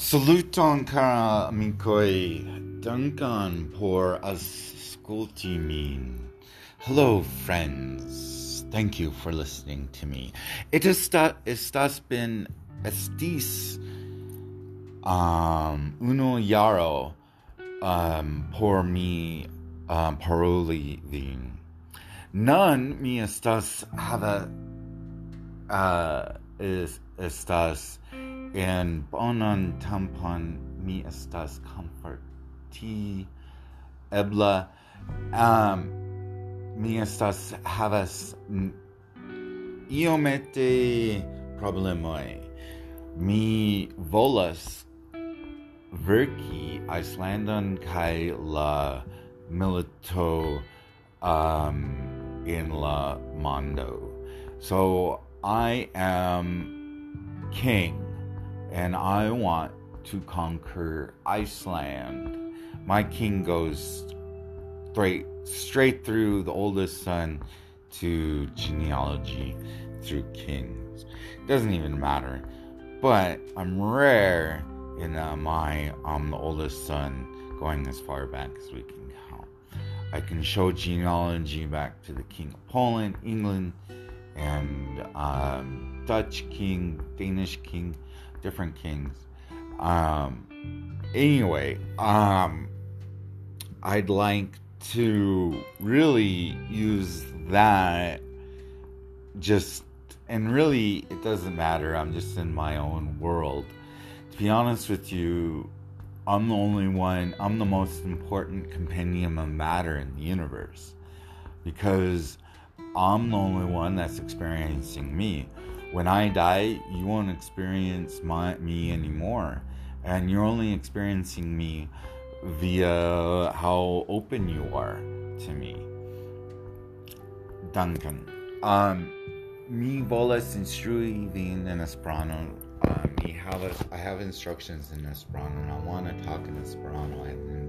Saluton cara amicoi, Duncan por ascolti min. Hello friends, thank you for listening to me. It está, estás bin estis um, uno yaro um, por mi um, paroli vin. Nun mi estas hava uh, is, estas en bonan tampon mi estas comforti ebla um, mi estas havas iomete problemoi. Mi volas verki Icelandan kai la milito um, in la mondo. So I am king and I want to conquer Iceland. My king goes straight straight through the oldest son to genealogy through kings. Doesn't even matter. But I'm rare in uh, my I'm the oldest son going as far back as we can count. I can show genealogy back to the king of Poland, England, and um, Dutch king, Danish king, different kings. Um, anyway, um, I'd like to really use that just and really it doesn't matter. I'm just in my own world. To be honest with you i'm the only one i'm the most important compendium of matter in the universe. Because i'm the only one that's experiencing me when I die, you won't experience my, me anymore. And you're only experiencing me via how open you are to me. Duncan. Um, mi volas instrui in Esperanto. Um, mi havas, I have instructions in Esperanto and I want to talk in Esperanto and,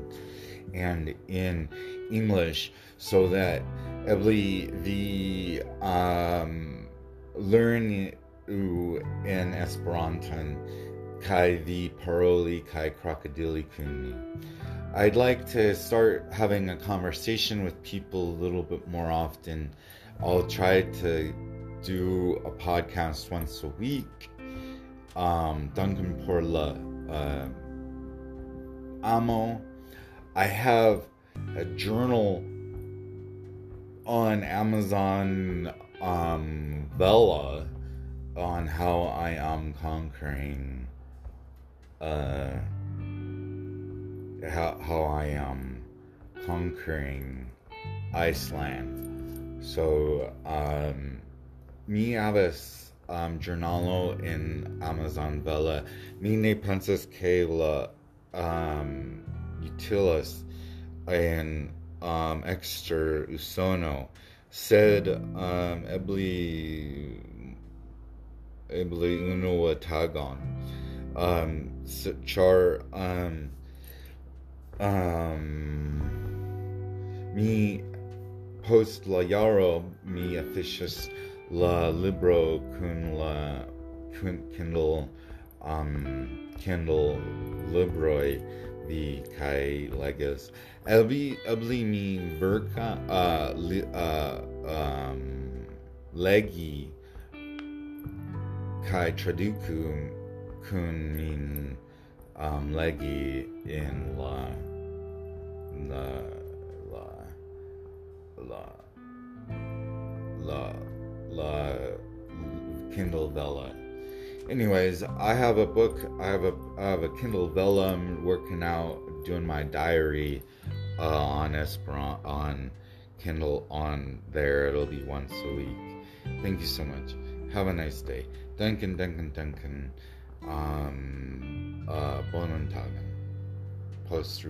and in English so that every the um, learn en Esperanton kai the paroli kai crocodili kuni. I'd like to start having a conversation with people a little bit more often. I'll try to do a podcast once a week. Um, Duncan Porla uh, Amo. I have a journal on Amazon um, Vella on how I am conquering uh, how, how I am conquering Iceland. So, um, mi aves um, journalo in Amazon Vella. Ne pensas que la um, utilas and um, exter usono said um, ebli ebli unu tagon um, char um, um, mi post la yaro mi officius la libro kun la kindle um, kindle libroi vi kai legas elvi ebli mi verka uh, li, uh um legi kai traduku kun min um legi in la la la la la la kindle vella anyways, I have a book. I have a I have a Kindle Vellum working out, doing my diary uh, on Esperanto on Kindle on there. It'll be once a week. Thank you so much. Have a nice day. Duncan, Duncan, Duncan. Um, uh, Bonan Tagen. Post.